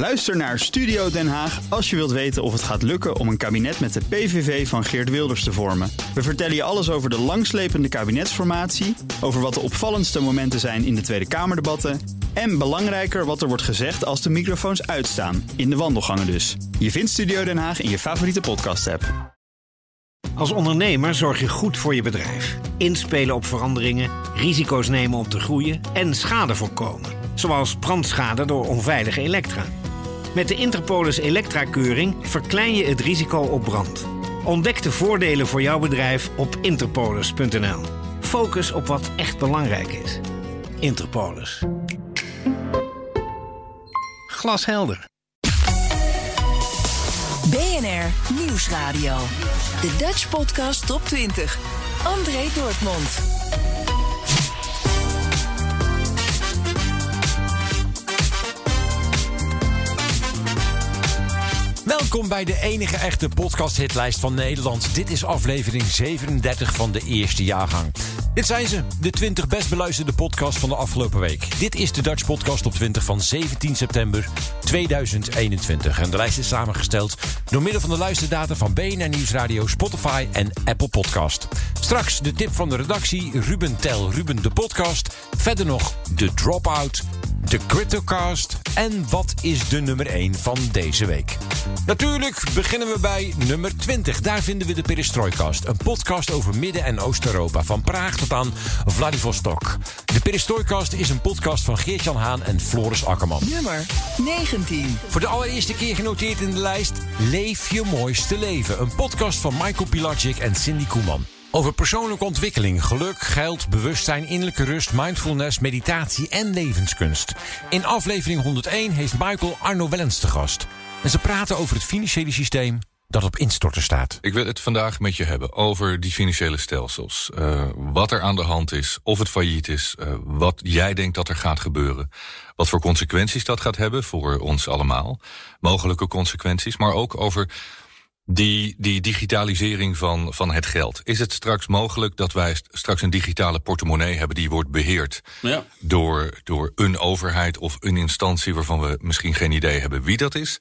Luister naar Studio Den Haag als je wilt weten of het gaat lukken om een kabinet met de PVV van Geert Wilders te vormen. We vertellen je alles over de langslepende kabinetsformatie, over wat de opvallendste momenten zijn in de Tweede Kamerdebatten en belangrijker wat er wordt gezegd als de microfoons uitstaan, in de wandelgangen dus. Je vindt Studio Den Haag in je favoriete podcast-app. Als ondernemer zorg je goed voor je bedrijf. Inspelen op veranderingen, risico's nemen om te groeien en schade voorkomen. Zoals brandschade door onveilige elektra. Met de Interpolis Elektra-keuring verklein je het risico op brand. Ontdek de voordelen voor jouw bedrijf op interpolis.nl. Focus op wat echt belangrijk is. Interpolis. Glashelder. BNR Nieuwsradio. De Dutch Podcast Top 20. André Dortmund. Welkom bij de enige echte podcast-hitlijst van Nederland. Dit is aflevering 37 van de eerste jaargang. Dit zijn ze, de 20 best beluisterde podcast van de afgelopen week. Dit is de Dutch Podcast op 20 van 17 september 2021. En de lijst is samengesteld door middel van de luisterdata van BNR Nieuwsradio, Spotify en Apple Podcast. Straks de tip van de redactie, Ruben Tel Ruben de podcast. Verder nog de Dropout, de Cryptocast en wat is de nummer 1 van deze week. Natuurlijk beginnen we bij nummer 20. Daar vinden we de Perestroikast, een podcast over Midden- en Oost-Europa van Praag tot aan Vladivostok. De Perestroikast is een podcast van Geert-Jan Haan en Floris Akkerman. Nummer 19. Voor de allereerste keer genoteerd in de lijst Leef je mooiste leven. Een podcast van Michael Pilacic en Cindy Koeman. Over persoonlijke ontwikkeling, geluk, geld, bewustzijn, innerlijke rust, mindfulness, meditatie en levenskunst. In aflevering 101 heeft Michael Arno Wellens te gast. En ze praten over het financiële systeem dat op instorten staat. Ik wil het vandaag met je hebben over die financiële stelsels. Uh, wat er aan de hand is, of het failliet is, uh, wat jij denkt dat er gaat gebeuren. Wat voor consequenties dat gaat hebben voor ons allemaal. Mogelijke consequenties, maar ook over die, die digitalisering van, van het geld. Is het straks mogelijk dat wij straks een digitale portemonnee hebben die wordt beheerd ja. door, door een overheid of een instantie waarvan we misschien geen idee hebben wie dat is?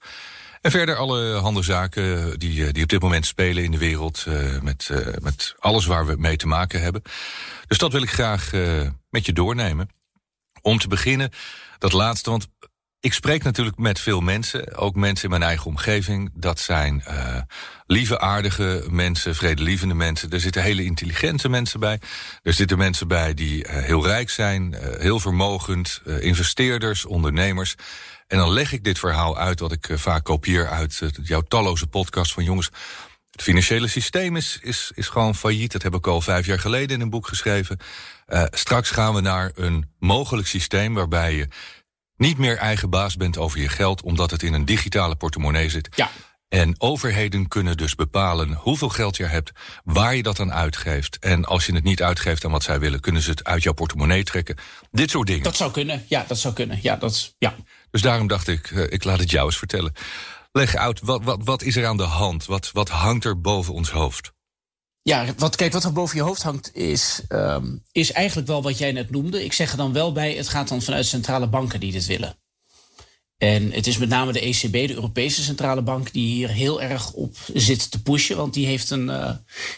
En verder alle handen zaken die, die op dit moment spelen in de wereld. Uh, met, uh, met alles waar we mee te maken hebben. Dus dat wil ik graag uh, met je doornemen. Om te beginnen, dat laatste, want ik spreek natuurlijk met veel mensen, ook mensen in mijn eigen omgeving. Dat zijn uh, lieve, aardige mensen, vredelievende mensen. Er zitten hele intelligente mensen bij. Er zitten mensen bij die uh, heel rijk zijn, uh, heel vermogend, investeerders, ondernemers. En dan leg ik dit verhaal uit, wat ik vaak kopieer uit jouw talloze podcast van jongens. Het financiële systeem is, is, is gewoon failliet. Dat heb ik al vijf jaar geleden in een boek geschreven. straks gaan we naar een mogelijk systeem waarbij je niet meer eigen baas bent over je geld, omdat het in een digitale portemonnee zit. Ja. En overheden kunnen dus bepalen hoeveel geld je hebt, waar je dat aan uitgeeft. En als je het niet uitgeeft aan wat zij willen, kunnen ze het uit jouw portemonnee trekken. Dit soort dingen. Dat zou kunnen, ja, dat zou kunnen. Ja, dat, ja. Dus daarom dacht ik, ik laat het jou eens vertellen. Leg uit, wat, wat, wat is er aan de hand? Wat, wat hangt er boven ons hoofd? Ja, wat, kijk, wat er boven je hoofd hangt is, um, is eigenlijk wel wat jij net noemde. Ik zeg er dan wel bij, het gaat dan vanuit centrale banken die dit willen. En het is met name de ECB, de Europese Centrale Bank, die hier heel erg op zit te pushen. Want die heeft, een, uh,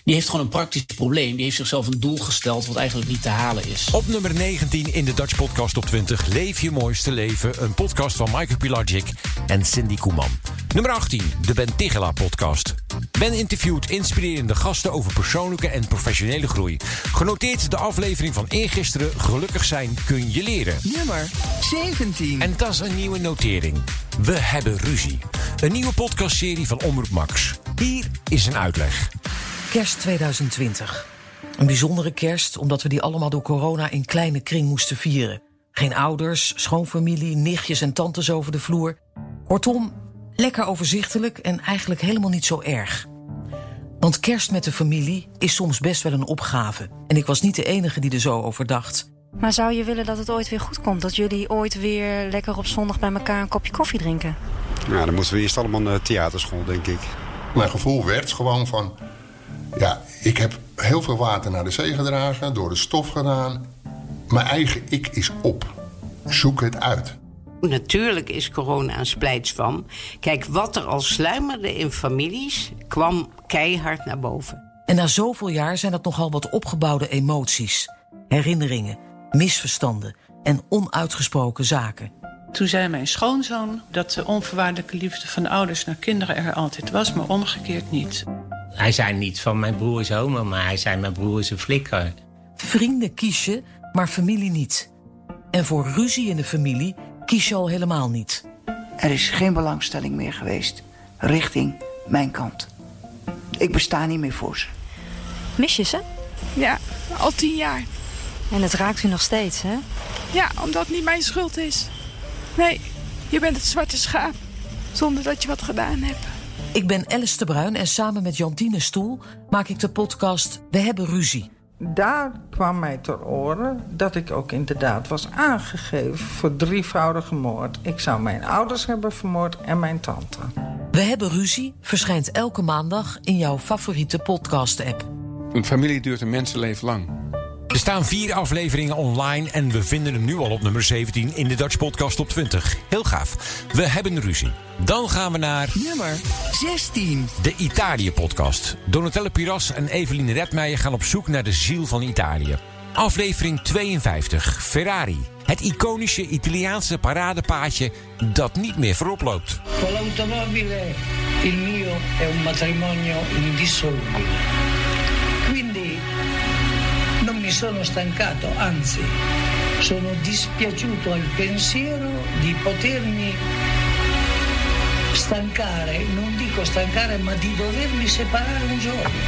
die heeft gewoon een praktisch probleem. Die heeft zichzelf een doel gesteld wat eigenlijk niet te halen is. Op nummer 19 in de Dutch Podcast op 20. Leef je mooiste leven. Een podcast van Michael Pilagic en Cindy Koeman. Nummer 18, de Ben Tigela podcast. Ben interviewt inspirerende gasten over persoonlijke en professionele groei. Genoteerd de aflevering van eergisteren Gelukkig zijn kun je leren. Nummer 17. En dat is een nieuwe notering. We hebben ruzie. Een nieuwe podcastserie van Omroep Max. Hier is een uitleg. Kerst 2020. Een bijzondere kerst omdat we die allemaal door corona in kleine kring moesten vieren. Geen ouders, schoonfamilie, nichtjes en tantes over de vloer. Kortom, lekker overzichtelijk en eigenlijk helemaal niet zo erg. Want kerst met de familie is soms best wel een opgave. En ik was niet de enige die er zo over dacht. Maar zou je willen dat het ooit weer goed komt? Dat jullie ooit weer lekker op zondag bij elkaar een kopje koffie drinken? Ja, dan moeten we eerst allemaal naar theaterschool, denk ik. Mijn gevoel werd gewoon van... Ja, ik heb heel veel water naar de zee gedragen, door de stof gedaan. Mijn eigen ik is op. Zoek het uit. Natuurlijk is corona een splijtswam. Kijk, wat er al sluimerde in families, kwam keihard naar boven. En na zoveel jaar zijn dat nogal wat opgebouwde emoties, herinneringen, misverstanden en onuitgesproken zaken. Toen zei mijn schoonzoon dat de onvoorwaardelijke liefde van ouders naar kinderen er altijd was, maar omgekeerd niet. Hij zei niet van mijn broer is homo, maar hij zei mijn broer is een flikker. Vrienden kies je, maar familie niet. En voor ruzie in de familie kies je al helemaal niet. Er is geen belangstelling meer geweest richting mijn kant. Ik besta niet meer voor ze. Mis je ze? Ja, al tien jaar. En het raakt u nog steeds, hè? Ja, omdat het niet mijn schuld is. Nee, je bent het zwarte schaap. Zonder dat je wat gedaan hebt. Ik ben Alice de Bruin en samen met Jantine Stoel maak ik de podcast We hebben ruzie. Daar kwam mij ter oren dat ik ook inderdaad was aangegeven voor drievoudige moord. Ik zou mijn ouders hebben vermoord en mijn tante. We hebben ruzie verschijnt elke maandag in jouw favoriete podcast-app. Een familie duurt een mensenleven lang. Er staan vier afleveringen online en we vinden hem nu al op nummer 17 in de Dutch Podcast op 20. Heel gaaf. We hebben ruzie. Dan gaan we naar... Nummer 16. De Italië-podcast. Donatella Piras en Eveline Redmeijer gaan op zoek naar de ziel van Italië. Aflevering 52. Ferrari. Het iconische Italiaanse paradepaadje dat niet meer voorop loopt. Con l'automobile il mio è un matrimonio indissolubile. Mi sono stancato, anzi sono dispiaciuto al pensiero di potermi stancare, non dico stancare, ma di dovermi separare un giorno.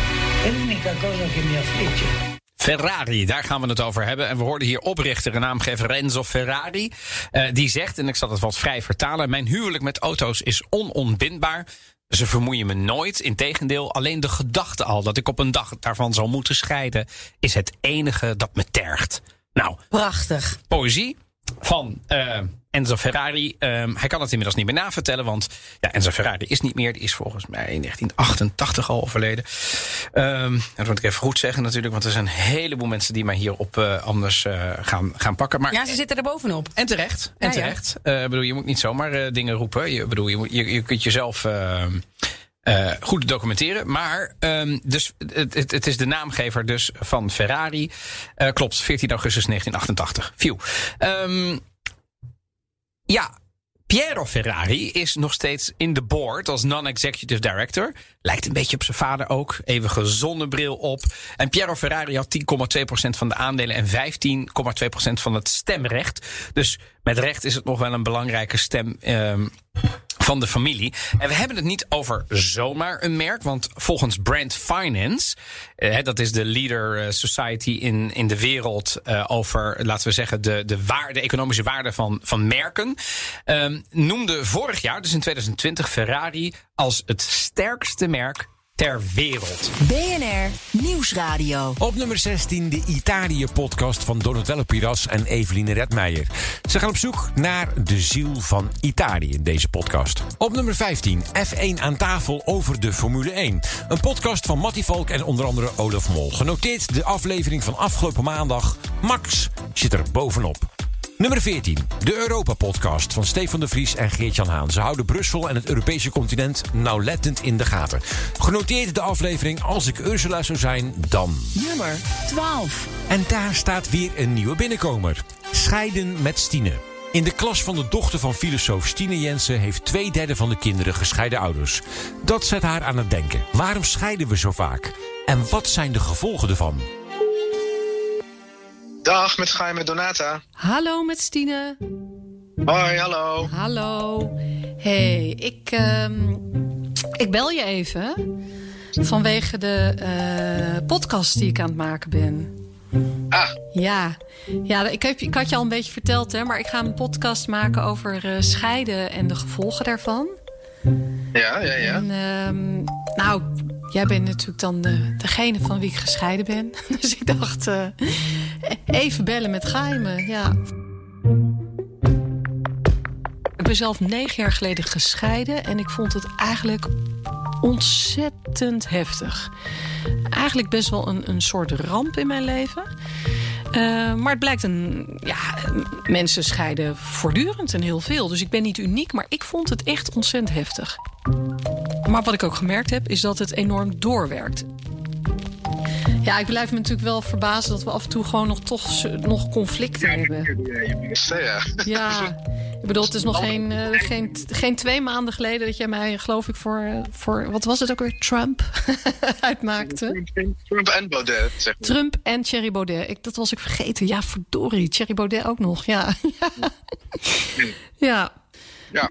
È l'unica cosa che mi affligge. Ferrari, daar gaan we het over hebben. En we hoorden hier oprichter en naamgever Renzo Ferrari. Uh, die zegt, en ik zal het wat vrij vertalen... mijn huwelijk met auto's is onontbindbaar. Ze vermoeien me nooit. Integendeel, alleen de gedachte al dat ik op een dag daarvan zal moeten scheiden... is het enige dat me tergt. Nou, prachtig. Poëzie van uh, Enzo Ferrari. Um, hij kan het inmiddels niet meer navertellen, want ja, Enzo Ferrari is niet meer. Die is volgens mij in 1988 al overleden. Um, dat moet ik even goed zeggen natuurlijk, want er zijn een heleboel mensen die mij hierop uh, anders uh, gaan, gaan pakken. Maar, ja, ze zitten er bovenop. En terecht. En Ja, ja. terecht. Uh, bedoel, je moet niet zomaar dingen roepen. Je, bedoel, je, moet, je, je kunt jezelf. Uh, goed documenteren. Maar um, dus, het, het, het, is de naamgever dus van Ferrari. Uh, klopt, 14 augustus 1988. View. Um, ja, Piero Ferrari is nog steeds in de board als non-executive director. Lijkt een beetje op zijn vader ook. Eeuwige zonnebril op. En Piero Ferrari had 10,2% van de aandelen en 15,2% van het stemrecht. Dus met recht is het nog wel een belangrijke stem. Um, van de familie. En we hebben het niet over zomaar een merk, want volgens Brand Finance, eh, dat is de leader society in, in de wereld uh, over, laten we zeggen, de, de, waarde, de economische waarde van, van merken, um, noemde vorig jaar, dus in 2020, Ferrari als het sterkste merk ter wereld. BNR Nieuwsradio. Op nummer 16 de Italië-podcast van Donatello Piras en Eveline Redmeijer. Ze gaan op zoek naar de ziel van Italië in deze podcast. Op nummer 15 F1 aan tafel over de Formule 1. Een podcast van Mattie Valk en onder andere Olaf Mol. Genoteerd de aflevering van afgelopen maandag. Max zit er bovenop. Nummer 14. De Europa-podcast van Stefan de Vries en Geert-Jan Haan. Ze houden Brussel en het Europese continent nauwlettend in de gaten. Genoteerd de aflevering Als ik Ursula zou zijn, dan... Nummer 12. En daar staat weer een nieuwe binnenkomer. Scheiden met Stine. In de klas van de dochter van filosoof Stine Jensen... heeft twee derde van de kinderen gescheiden ouders. Dat zet haar aan het denken. Waarom scheiden we zo vaak? En wat zijn de gevolgen ervan? Dag, met Gaai met Donata. Hallo met Stine. Hoi, hallo. Hallo. hey, ik, um, ik bel je even vanwege de uh, podcast die ik aan het maken ben. Ah. Ja, ja ik, heb, ik had je al een beetje verteld, hè, maar ik ga een podcast maken over uh, scheiden en de gevolgen daarvan. Ja, ja, ja. En, um, nou, jij bent natuurlijk dan de, degene van wie ik gescheiden ben. Dus ik dacht, uh, even bellen met geheimen, ja. Ik ben zelf negen jaar geleden gescheiden en ik vond het eigenlijk ontzettend heftig. Eigenlijk best wel een, een soort ramp in mijn leven. Eh, maar het blijkt een. Ja, mensen scheiden voortdurend en heel veel. Dus ik ben niet uniek, maar ik vond het echt ontzettend heftig. Maar wat ik ook gemerkt heb, is dat het enorm doorwerkt. Ja, ik blijf me natuurlijk wel verbazen dat we af en toe gewoon nog toch nog conflicten hebben. Ja. Ja, ik bedoel, het is nog geen, eh, geen, geen twee maanden geleden dat jij mij, geloof ik, voor, eh, voor wat was het ook weer, Trump uitmaakte. Trump en Baudet, zeg maar. Trump en Thierry Baudet. Ik, dat was ik vergeten. Ja, verdorie. Thierry Baudet ook nog. Ja. ja. Ja.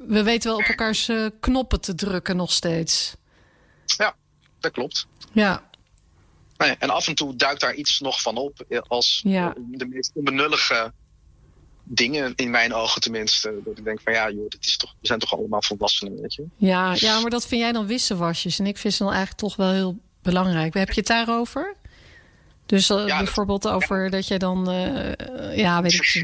We weten wel op elkaars eh, knoppen te drukken nog steeds. Ja, dat klopt. Ja. Nee, en af en toe duikt daar iets nog van op. eh, Als Ja. eh, de meest onbenullige dingen, in mijn ogen tenminste. Dat ik denk van ja, joh, dit is toch, we zijn toch allemaal volwassenen, weet je. Ja, ja, maar dat vind jij dan wisselwasjes. En ik vind ze dan eigenlijk toch wel heel belangrijk. Heb je het daarover? Dus eh, Ja, dat- bijvoorbeeld over dat jij dan, eh, ja, weet ik of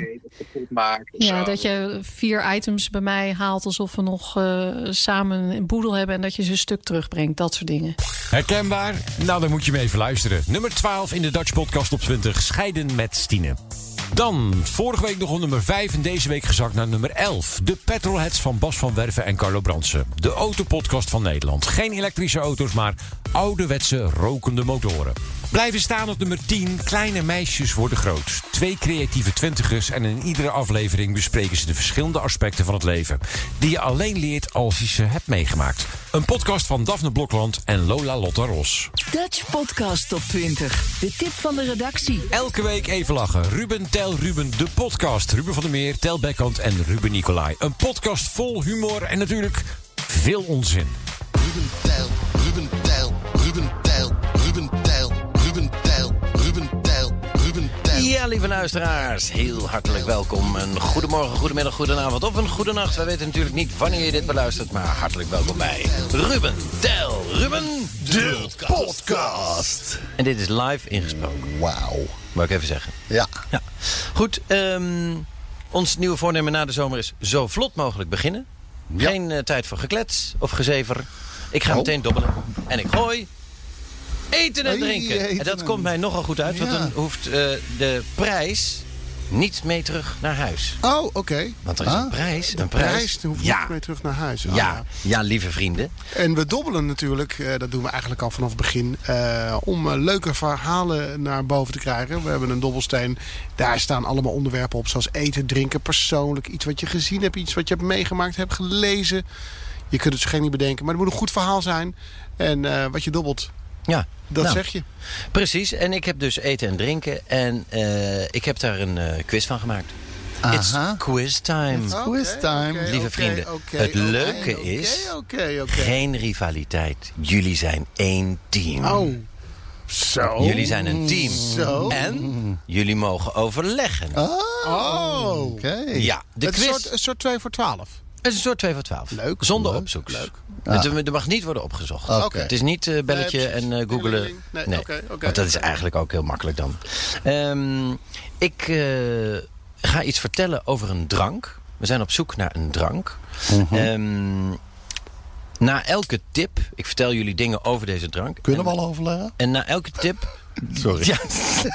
Ja, zo. dat je vier items bij mij haalt alsof we nog eh, samen een boedel hebben en dat je ze een stuk terugbrengt. Dat soort dingen. Herkenbaar? Nou, dan moet je me even luisteren. Nummer 12 in de Dutch Podcast op 20. Scheiden met Stine. Dan, vorige week nog op nummer 5 en deze week gezakt naar nummer 11. De Petrolheads van Bas van Werven en Carlo Brandsen. De autopodcast van Nederland. Geen elektrische auto's, maar ouderwetse rokende motoren. Blijven staan op nummer 10. Kleine meisjes worden groot. Twee creatieve twintigers en in iedere aflevering bespreken ze de verschillende aspecten van het leven. Die je alleen leert als je ze hebt meegemaakt. Een podcast van Daphne Blokland en Lola Lotta Ros. Dutch Podcast Top 20. De tip van de redactie. Elke week even lachen. Ruben Tel Ruben, de podcast. Ruben van der Meer, Tel Beckhand en Ruben Nicolai. Een podcast vol humor en natuurlijk veel onzin. Ruben Tijl, Ruben Ruben Tijl, Ruben Tijl, Ruben Tijl, Ruben Tijl, Ruben Tijl. Ja, lieve luisteraars, heel hartelijk welkom. Een goedemorgen, goedemiddag, goedenavond of een goede nacht. Wij weten natuurlijk niet wanneer je dit beluistert, maar hartelijk welkom bij Ruben Tel Ruben, de podcast. En dit is live ingesproken. Wauw. Wou ik even zeggen. Ja. ja. Goed, ehm, ons nieuwe voornemen na de zomer is zo vlot mogelijk beginnen. Geen eh, tijd voor geklets of gezever. Ik ga Oh. meteen dobbelen en ik gooi eten en drinken. eten en dat komt mij nogal goed uit, want dan hoeft eh, de prijs niet mee terug naar huis. Oh, oké. Want er is een Ah, prijs. De een prijs. prijs hoeft ja. niet mee terug naar huis. Ah, ja. ja, lieve vrienden. En we dobbelen natuurlijk, eh, dat doen we eigenlijk al vanaf het begin, eh, om leuke verhalen naar boven te krijgen. We hebben een dobbelsteen, daar staan allemaal onderwerpen op, zoals eten, drinken, persoonlijk. Iets wat je gezien hebt, iets wat je hebt meegemaakt, hebt gelezen. Je kunt het zo geen niet bedenken, maar het moet een goed verhaal zijn. En wat je dobbelt, Ja. dat Nou, zeg je. Precies, en ik heb dus eten en drinken. En eh, ik heb daar een eh, quiz van gemaakt. It's Aha. quiz time. It's quiz time. Lieve vrienden, het leuke is... oké, oké. geen rivaliteit. Jullie zijn één team. Oh, zo. Jullie zijn een team. Zo. En jullie mogen overleggen. Oh, oké. Ja, de het is quiz- Een soort, een soort 2 voor 12. Het is een soort 2 voor 12. Leuk. Zonder leuk, opzoeks. Leuk. Het, er mag niet worden opgezocht. Oké. Het is niet eh, belletje Nee, en eh, googelen. Nee, nee, oké, oké, Want dat is eigenlijk ook heel makkelijk dan. Ehm, ik eh, ga iets vertellen over een drank. We zijn op zoek naar een drank. Mhm. Ehm, na elke tip, ik vertel jullie dingen over deze drank. Kunnen we al overleggen? En na elke tip... Sorry. Ja,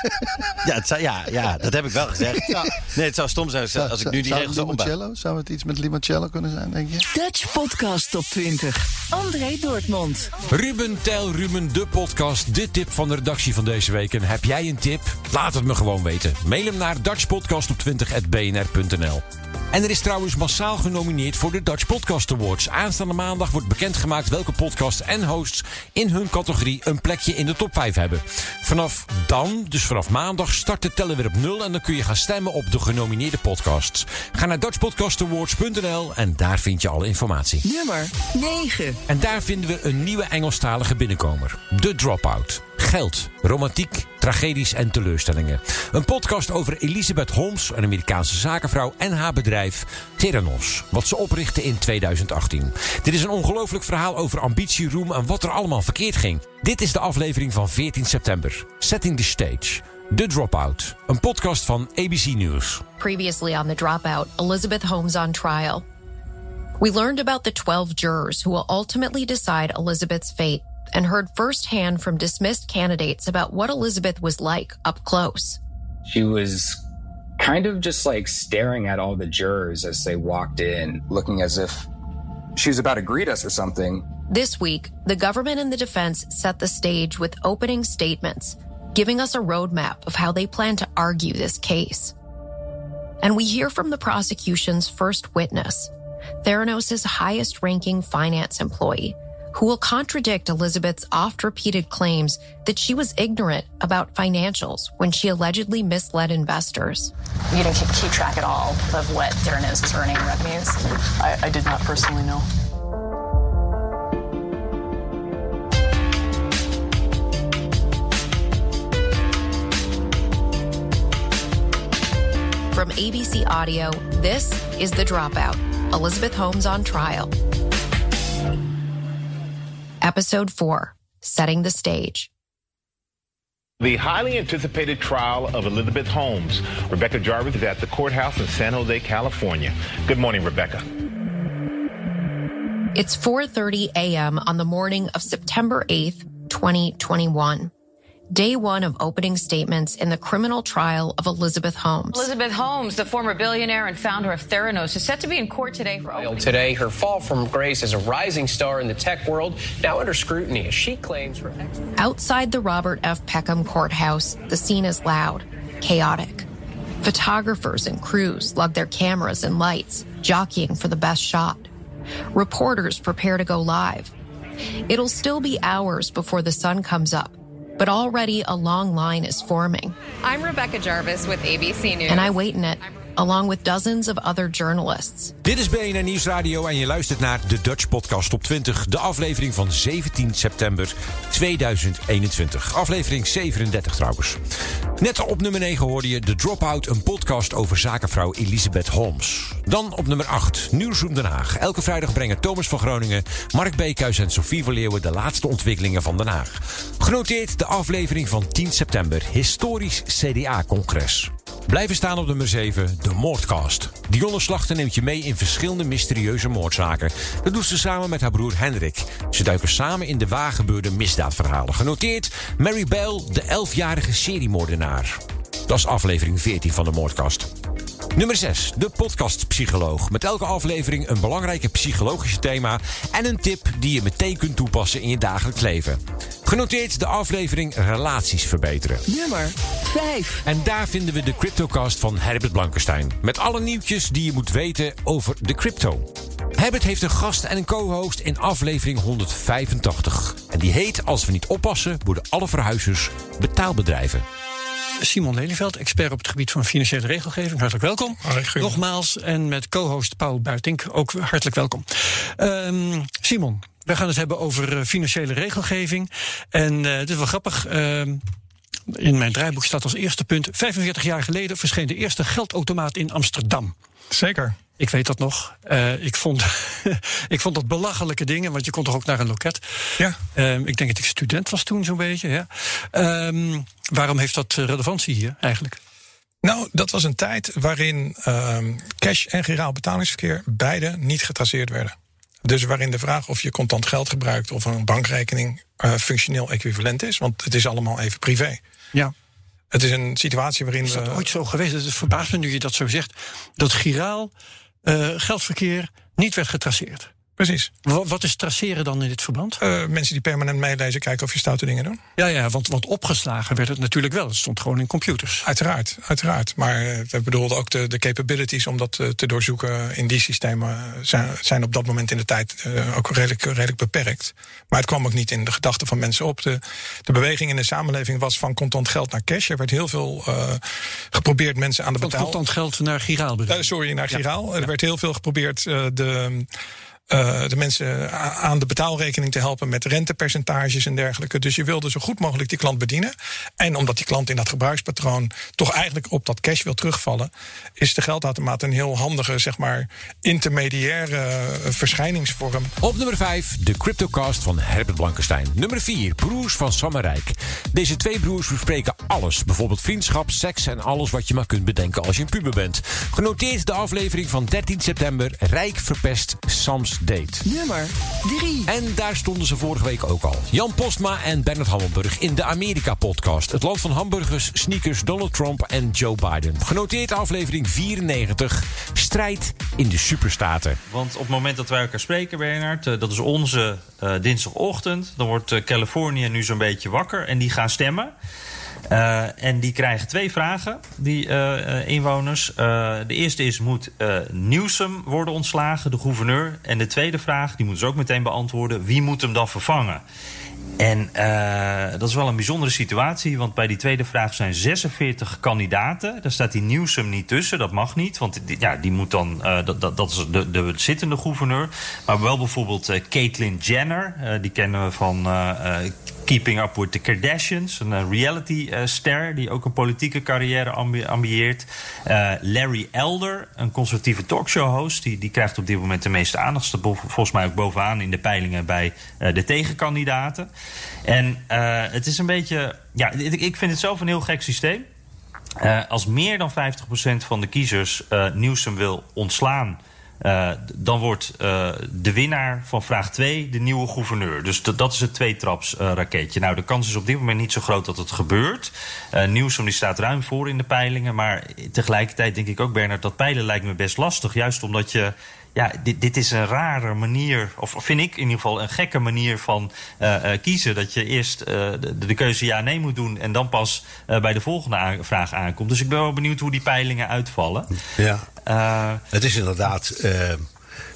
ja, het zou- ja, ja, dat heb ik wel gezegd. Nee, het zou stom zijn als, als ik nu die regels limoncello? Zou het iets met limoncello kunnen zijn, denk je? Dutch Podcast Top 20. André Dortmund. Ruben Tel Ruben, de podcast. De tip van de redactie van deze week. En heb jij een tip? Laat het me gewoon weten. Mail hem naar dutchpodcastop20.bnr.nl En er is trouwens massaal genomineerd voor de Dutch Podcast Awards. Aanstaande maandag wordt bekendgemaakt welke podcasts en hosts in hun categorie een plekje in de top 5 hebben. Vanaf dan, dus vanaf maandag, start de teller weer op nul en dan kun je gaan stemmen op de genomineerde podcasts. Ga naar dutchpodcastawards.nl en daar vind je alle informatie. Nummer 9. En daar vinden we een nieuwe Engelstalige binnenkomer. The Dropout. Geld, romantiek, tragedies en teleurstellingen. Een podcast over Elizabeth Holmes, een Amerikaanse zakenvrouw... en haar bedrijf Theranos, wat ze oprichtte in 2018. Dit is een ongelooflijk verhaal over ambitie, roem... en wat er allemaal verkeerd ging. Dit is de aflevering van 14 september. Setting the Stage. The Dropout. Een podcast van ABC News. Previously on The Dropout, Elizabeth Holmes on trial. We learned about the 12 jurors who will ultimately decide Elizabeth's fate and heard firsthand from dismissed candidates about what Elizabeth was like up close. She was kind of just like staring at all the jurors as they walked in, looking as if she was about to greet us or something. This week, the government and the defense set the stage with opening statements, giving us a roadmap of how they plan to argue this case. And we hear from the prosecution's first witness, Theranos' highest ranking finance employee, who will contradict Elizabeth's oft repeated claims that she was ignorant about financials when she allegedly misled investors. You didn't keep, keep track at all of what Theranos was earning in revenues? I, I did not personally know. From ABC Audio, this is The Dropout Elizabeth Holmes on Trial. Episode 4 Setting the Stage. The highly anticipated trial of Elizabeth Holmes. Rebecca Jarvis is at the courthouse in San Jose, California. Good morning, Rebecca. It's 4:30 a.m. on the morning of September 8th, 2021. Day 1 of opening statements in the criminal trial of Elizabeth Holmes. Elizabeth Holmes, the former billionaire and founder of Theranos, is set to be in court today for opening. Today, her fall from grace as a rising star in the tech world now under scrutiny as she claims her ex. Outside the Robert F. Peckham courthouse, the scene is loud, chaotic. Photographers and crews lug their cameras and lights, jockeying for the best shot. Reporters prepare to go live. It'll still be hours before the sun comes up, but already a long line is forming. I'm Rebecca Jarvis with ABC News. And I wait in it, along with dozens of other journalists. Dit is BNN Nieuwsradio en je luistert naar de Dutch Podcast op 20. De aflevering van 17 september 2021. Aflevering 37 trouwens. Net op nummer 9 hoorde je The Dropout, een podcast over zakenvrouw Elisabeth Holmes. Dan op nummer 8, Nieuwsroom Den Haag. Elke vrijdag brengen Thomas van Groningen, Mark Beekhuis en Sofie van Leeuwen de laatste ontwikkelingen van Den Haag. Genoteerd de aflevering van 10 september, historisch CDA-congres. Blijven staan op nummer 7, de Moordcast. Dionne Slachter neemt je mee in verschillende mysterieuze moordzaken. Dat doet ze samen met haar broer Hendrik. Ze duiken samen in de waargebeurde misdaadverhalen. Genoteerd Mary Bell, de 11-jarige seriemoordenaar. Dat is aflevering 14 van de Moordkast. Nummer 6, de podcast Psycholoog. Met elke aflevering een belangrijke psychologische thema en een tip die je meteen kunt toepassen in je dagelijks leven. Genoteerd de aflevering Relaties verbeteren. Nummer 5. En daar vinden we de CryptoCast van Herbert Blankenstein. Met alle nieuwtjes die je moet weten over de crypto. Herbert heeft een gast en een co-host in aflevering 185. En die heet Als we niet oppassen, worden alle verhuizers betaalbedrijven. Simon Lelyveld, expert op het gebied van financiële regelgeving. Hartelijk welkom. Nogmaals. En met co-host Paul Buitink ook hartelijk welkom. Um, Simon, we gaan het hebben over uh, financiële regelgeving. En uh, het is wel grappig. Uh, in mijn draaiboek staat als eerste punt... 45 jaar geleden verscheen de eerste geldautomaat in Amsterdam. Zeker. Ik weet dat nog. Uh, ik, vond, ik vond dat belachelijke dingen, want je kon toch ook naar een loket. Ja. Uh, ik denk dat ik student was toen zo'n beetje. Ja. Uh, waarom heeft dat relevantie hier eigenlijk? Nou, dat was een tijd waarin cash en giraal betalingsverkeer beide niet getraceerd werden. Dus waarin de vraag of je contant geld gebruikt of een bankrekening uh, functioneel equivalent is, want het is allemaal even privé. Ja. Het is een situatie waarin. Is dat ooit zo geweest? Het verbaast me nu je dat zo zegt. Dat giraal uh, geldverkeer niet werd getraceerd. Precies. Wat, is traceren dan in dit verband? Uh, mensen die permanent meelezen, kijken of je stoute dingen doet. Ja, ja want, want opgeslagen werd het natuurlijk wel. Het stond gewoon in computers. Uiteraard, uiteraard. Maar we bedoelden ook de, de capabilities om dat uh, te doorzoeken in die systemen zijn, zijn op dat moment in de tijd uh, ook redelijk, redelijk beperkt. Maar het kwam ook niet in de gedachten van mensen op. De, de beweging in de samenleving was van contant geld naar cash. Er werd heel veel geprobeerd mensen aan de betaal... Van contant geld naar giraal bedoel Sorry, naar giraal. Ja. Er werd heel veel geprobeerd de... Uh, de mensen aan de betaalrekening te helpen met rentepercentages en dergelijke. Dus je wilde zo goed mogelijk die klant bedienen. En omdat die klant in dat gebruikspatroon toch eigenlijk op dat cash wil terugvallen, is de geldautomaat een heel handige, zeg maar, intermediaire verschijningsvorm. Op nummer 5, de CryptoCast van Herbert Blankenstein. Nummer 4, Broers van Sammerijk. Deze twee broers bespreken alles. Bijvoorbeeld vriendschap, seks en alles wat je maar kunt bedenken als je een puber bent. Genoteerd de aflevering van 13 september, Rijk verpest Sams first date. Nummer 3. En daar stonden ze vorige week ook al. Jan Postma en Bernard Hammelburg in de Amerika-podcast. Het land van hamburgers, sneakers, Donald Trump en Joe Biden. Genoteerd aflevering 94. Strijd in de superstaten. Want op het moment dat wij elkaar spreken, Bernard... Uh, dat is onze uh, dinsdagochtend... dan wordt uh, Californië nu zo'n beetje wakker en die gaan stemmen... Uh, en die krijgen twee vragen, die uh, inwoners. Uh, de eerste is, moet Newsom worden ontslagen, de gouverneur? En de tweede vraag, die moeten ze ook meteen beantwoorden... wie moet hem dan vervangen? En dat is wel een bijzondere situatie, want bij die tweede vraag zijn 46 kandidaten. Daar staat die Newsom niet tussen, dat mag niet, want die, ja, die moet dan, dat, dat, dat is de, de zittende gouverneur. Maar wel bijvoorbeeld Caitlyn Jenner, die kennen we van Keeping Up with the Kardashians, een reality-ster die ook een politieke carrière ambi ambieert. Uh, Larry Elder, een conservatieve talkshow-host, die, die krijgt op dit moment de meeste aandacht. Volgens mij ook bovenaan in de peilingen bij de tegenkandidaten. En het is een beetje. Ja, ik, ik vind het zelf een heel gek systeem. als meer dan 50% van de kiezers Newsom wil ontslaan. Uh, dan wordt uh, de winnaar van vraag 2 de nieuwe gouverneur. Dus dat is het tweetraps uh, raketje. Nou, de kans is op dit moment niet zo groot dat het gebeurt. Uh, Nieuwsom die staat ruim voor in de peilingen. Maar tegelijkertijd denk ik ook, Bernard, dat peilen lijkt me best lastig. Juist omdat je ja, dit, dit is een rare manier, of vind ik in ieder geval een gekke manier van uh, uh, kiezen. Dat je eerst uh, de, de, keuze ja-nee moet doen en dan pas bij de volgende aan, vraag aankomt. Dus ik ben wel benieuwd hoe die peilingen uitvallen. Ja, het is inderdaad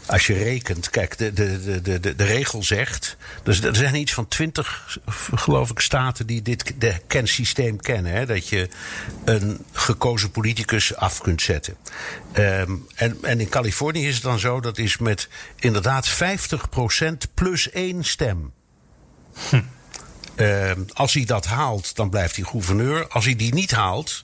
als je rekent, kijk, de, de, de, de, de regel zegt. Dus er zijn iets van twintig, geloof ik, staten die dit de kensysteem kennen. Hè, dat je een gekozen politicus af kunt zetten. Um, en, en in Californië is het dan zo, dat is met inderdaad 50% plus één stem. Hm. Um, als hij dat haalt, dan blijft hij gouverneur. Als hij die niet haalt,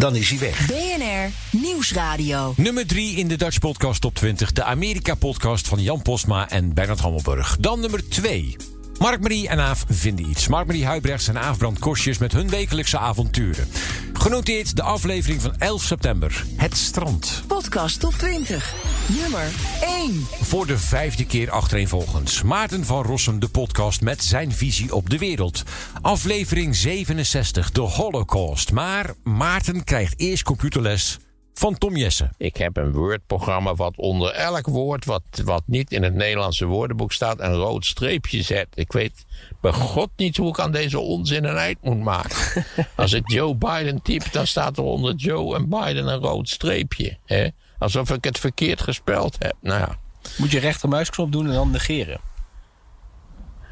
dan is hij weg. BNR Nieuwsradio. Nummer 3 in de Dutch Podcast Top 20. De Amerika-podcast van Jan Posma en Bernard Hammelburg. Dan nummer 2. Mark-Marie en Aaf vinden iets. Mark-Marie Huibrechts en Aaf Brand Kostjes met hun wekelijkse avonturen. Genoteerd de aflevering van 11 september. Het strand. Podcast Top 20. Nummer 1. Voor de vijfde keer achtereenvolgens. Maarten van Rossum, de podcast met zijn visie op de wereld. Aflevering 67, de Holocaust. Maar Maarten krijgt eerst computerles van Tom Jessen. Ik heb een Word-programma wat onder elk woord wat, wat niet in het Nederlandse woordenboek staat een rood streepje zet. Ik weet bij god niet hoe ik aan deze onzin een eind moet maken. Als ik Joe Biden typ, dan staat er onder Joe en Biden een rood streepje. Hè? Alsof ik het verkeerd gespeld heb. Nou ja. Moet je rechtermuisknop doen en dan negeren.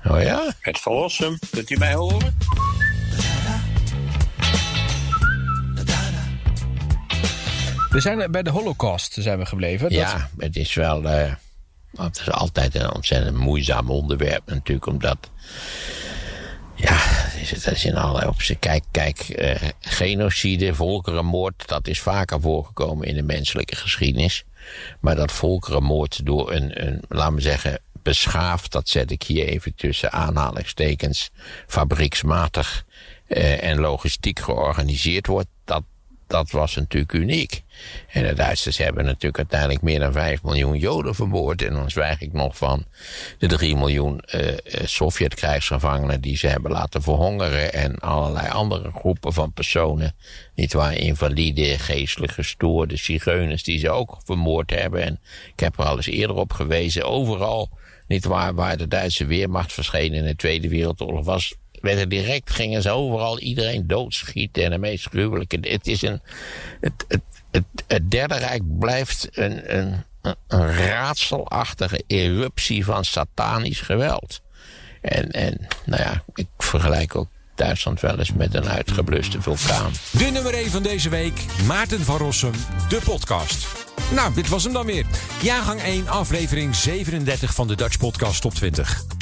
Oh ja? Het verlossen. Kunt u mij horen? We zijn bij de Holocaust zijn we gebleven. Ja, het is wel. Uh, het is altijd een ontzettend moeizaam onderwerp, natuurlijk, omdat. Ja, dat is in allerlei opzichten. Kijk, kijk uh, genocide, volkerenmoord, dat is vaker voorgekomen in de menselijke geschiedenis. Maar dat volkerenmoord door een, een laten we zeggen, beschaafd, dat zet ik hier even tussen aanhalingstekens, fabrieksmatig uh, en logistiek georganiseerd wordt, dat, was natuurlijk uniek. En de Duitsers hebben natuurlijk uiteindelijk meer dan 5 miljoen Joden vermoord. En dan zwijg ik nog van de 3 miljoen uh, Sovjet-krijgsgevangenen die ze hebben laten verhongeren. En allerlei andere groepen van personen. Niet waar, invalide, geestelijk gestoorde, zigeuners die ze ook vermoord hebben. En ik heb er al eens eerder op gewezen. Overal, niet waar, waar de Duitse Weermacht verscheen in de Tweede Wereldoorlog was werden direct, gingen ze overal iedereen doodschieten en de meest gruwelijke. Het is een. Het, het, het, Derde Rijk blijft een, een, een raadselachtige eruptie van satanisch geweld. En, en nou ja, ik vergelijk ook Duitsland wel eens met een uitgebluste vulkaan. De nummer 1 van deze week, Maarten van Rossum, de podcast. Nou, dit was hem dan weer. Jaargang 1, aflevering 37 van de Dutch Podcast Top 20.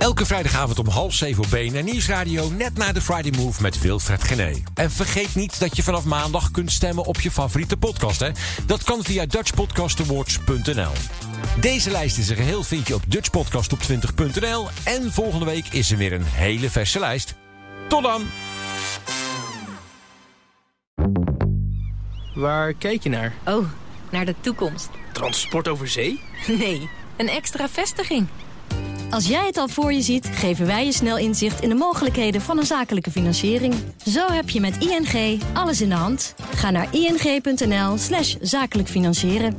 Elke vrijdagavond om half zeven op BNR Nieuwsradio... net na de Friday Move met Wilfred Gené. En vergeet niet dat je vanaf maandag kunt stemmen op je favoriete podcast. Hè? Dat kan via dutchpodcastawards.nl. Deze lijst in zijn geheel vind je op dutchpodcastop20.nl. En volgende week is er weer een hele verse lijst. Tot dan! Waar kijk je naar? Oh, naar de toekomst. Transport over zee? Nee een extra vestiging. Als jij het al voor je ziet, geven wij je snel inzicht in de mogelijkheden van een zakelijke financiering. Zo heb je met ING alles in de hand. Ga naar ing.nl slash zakelijk financieren.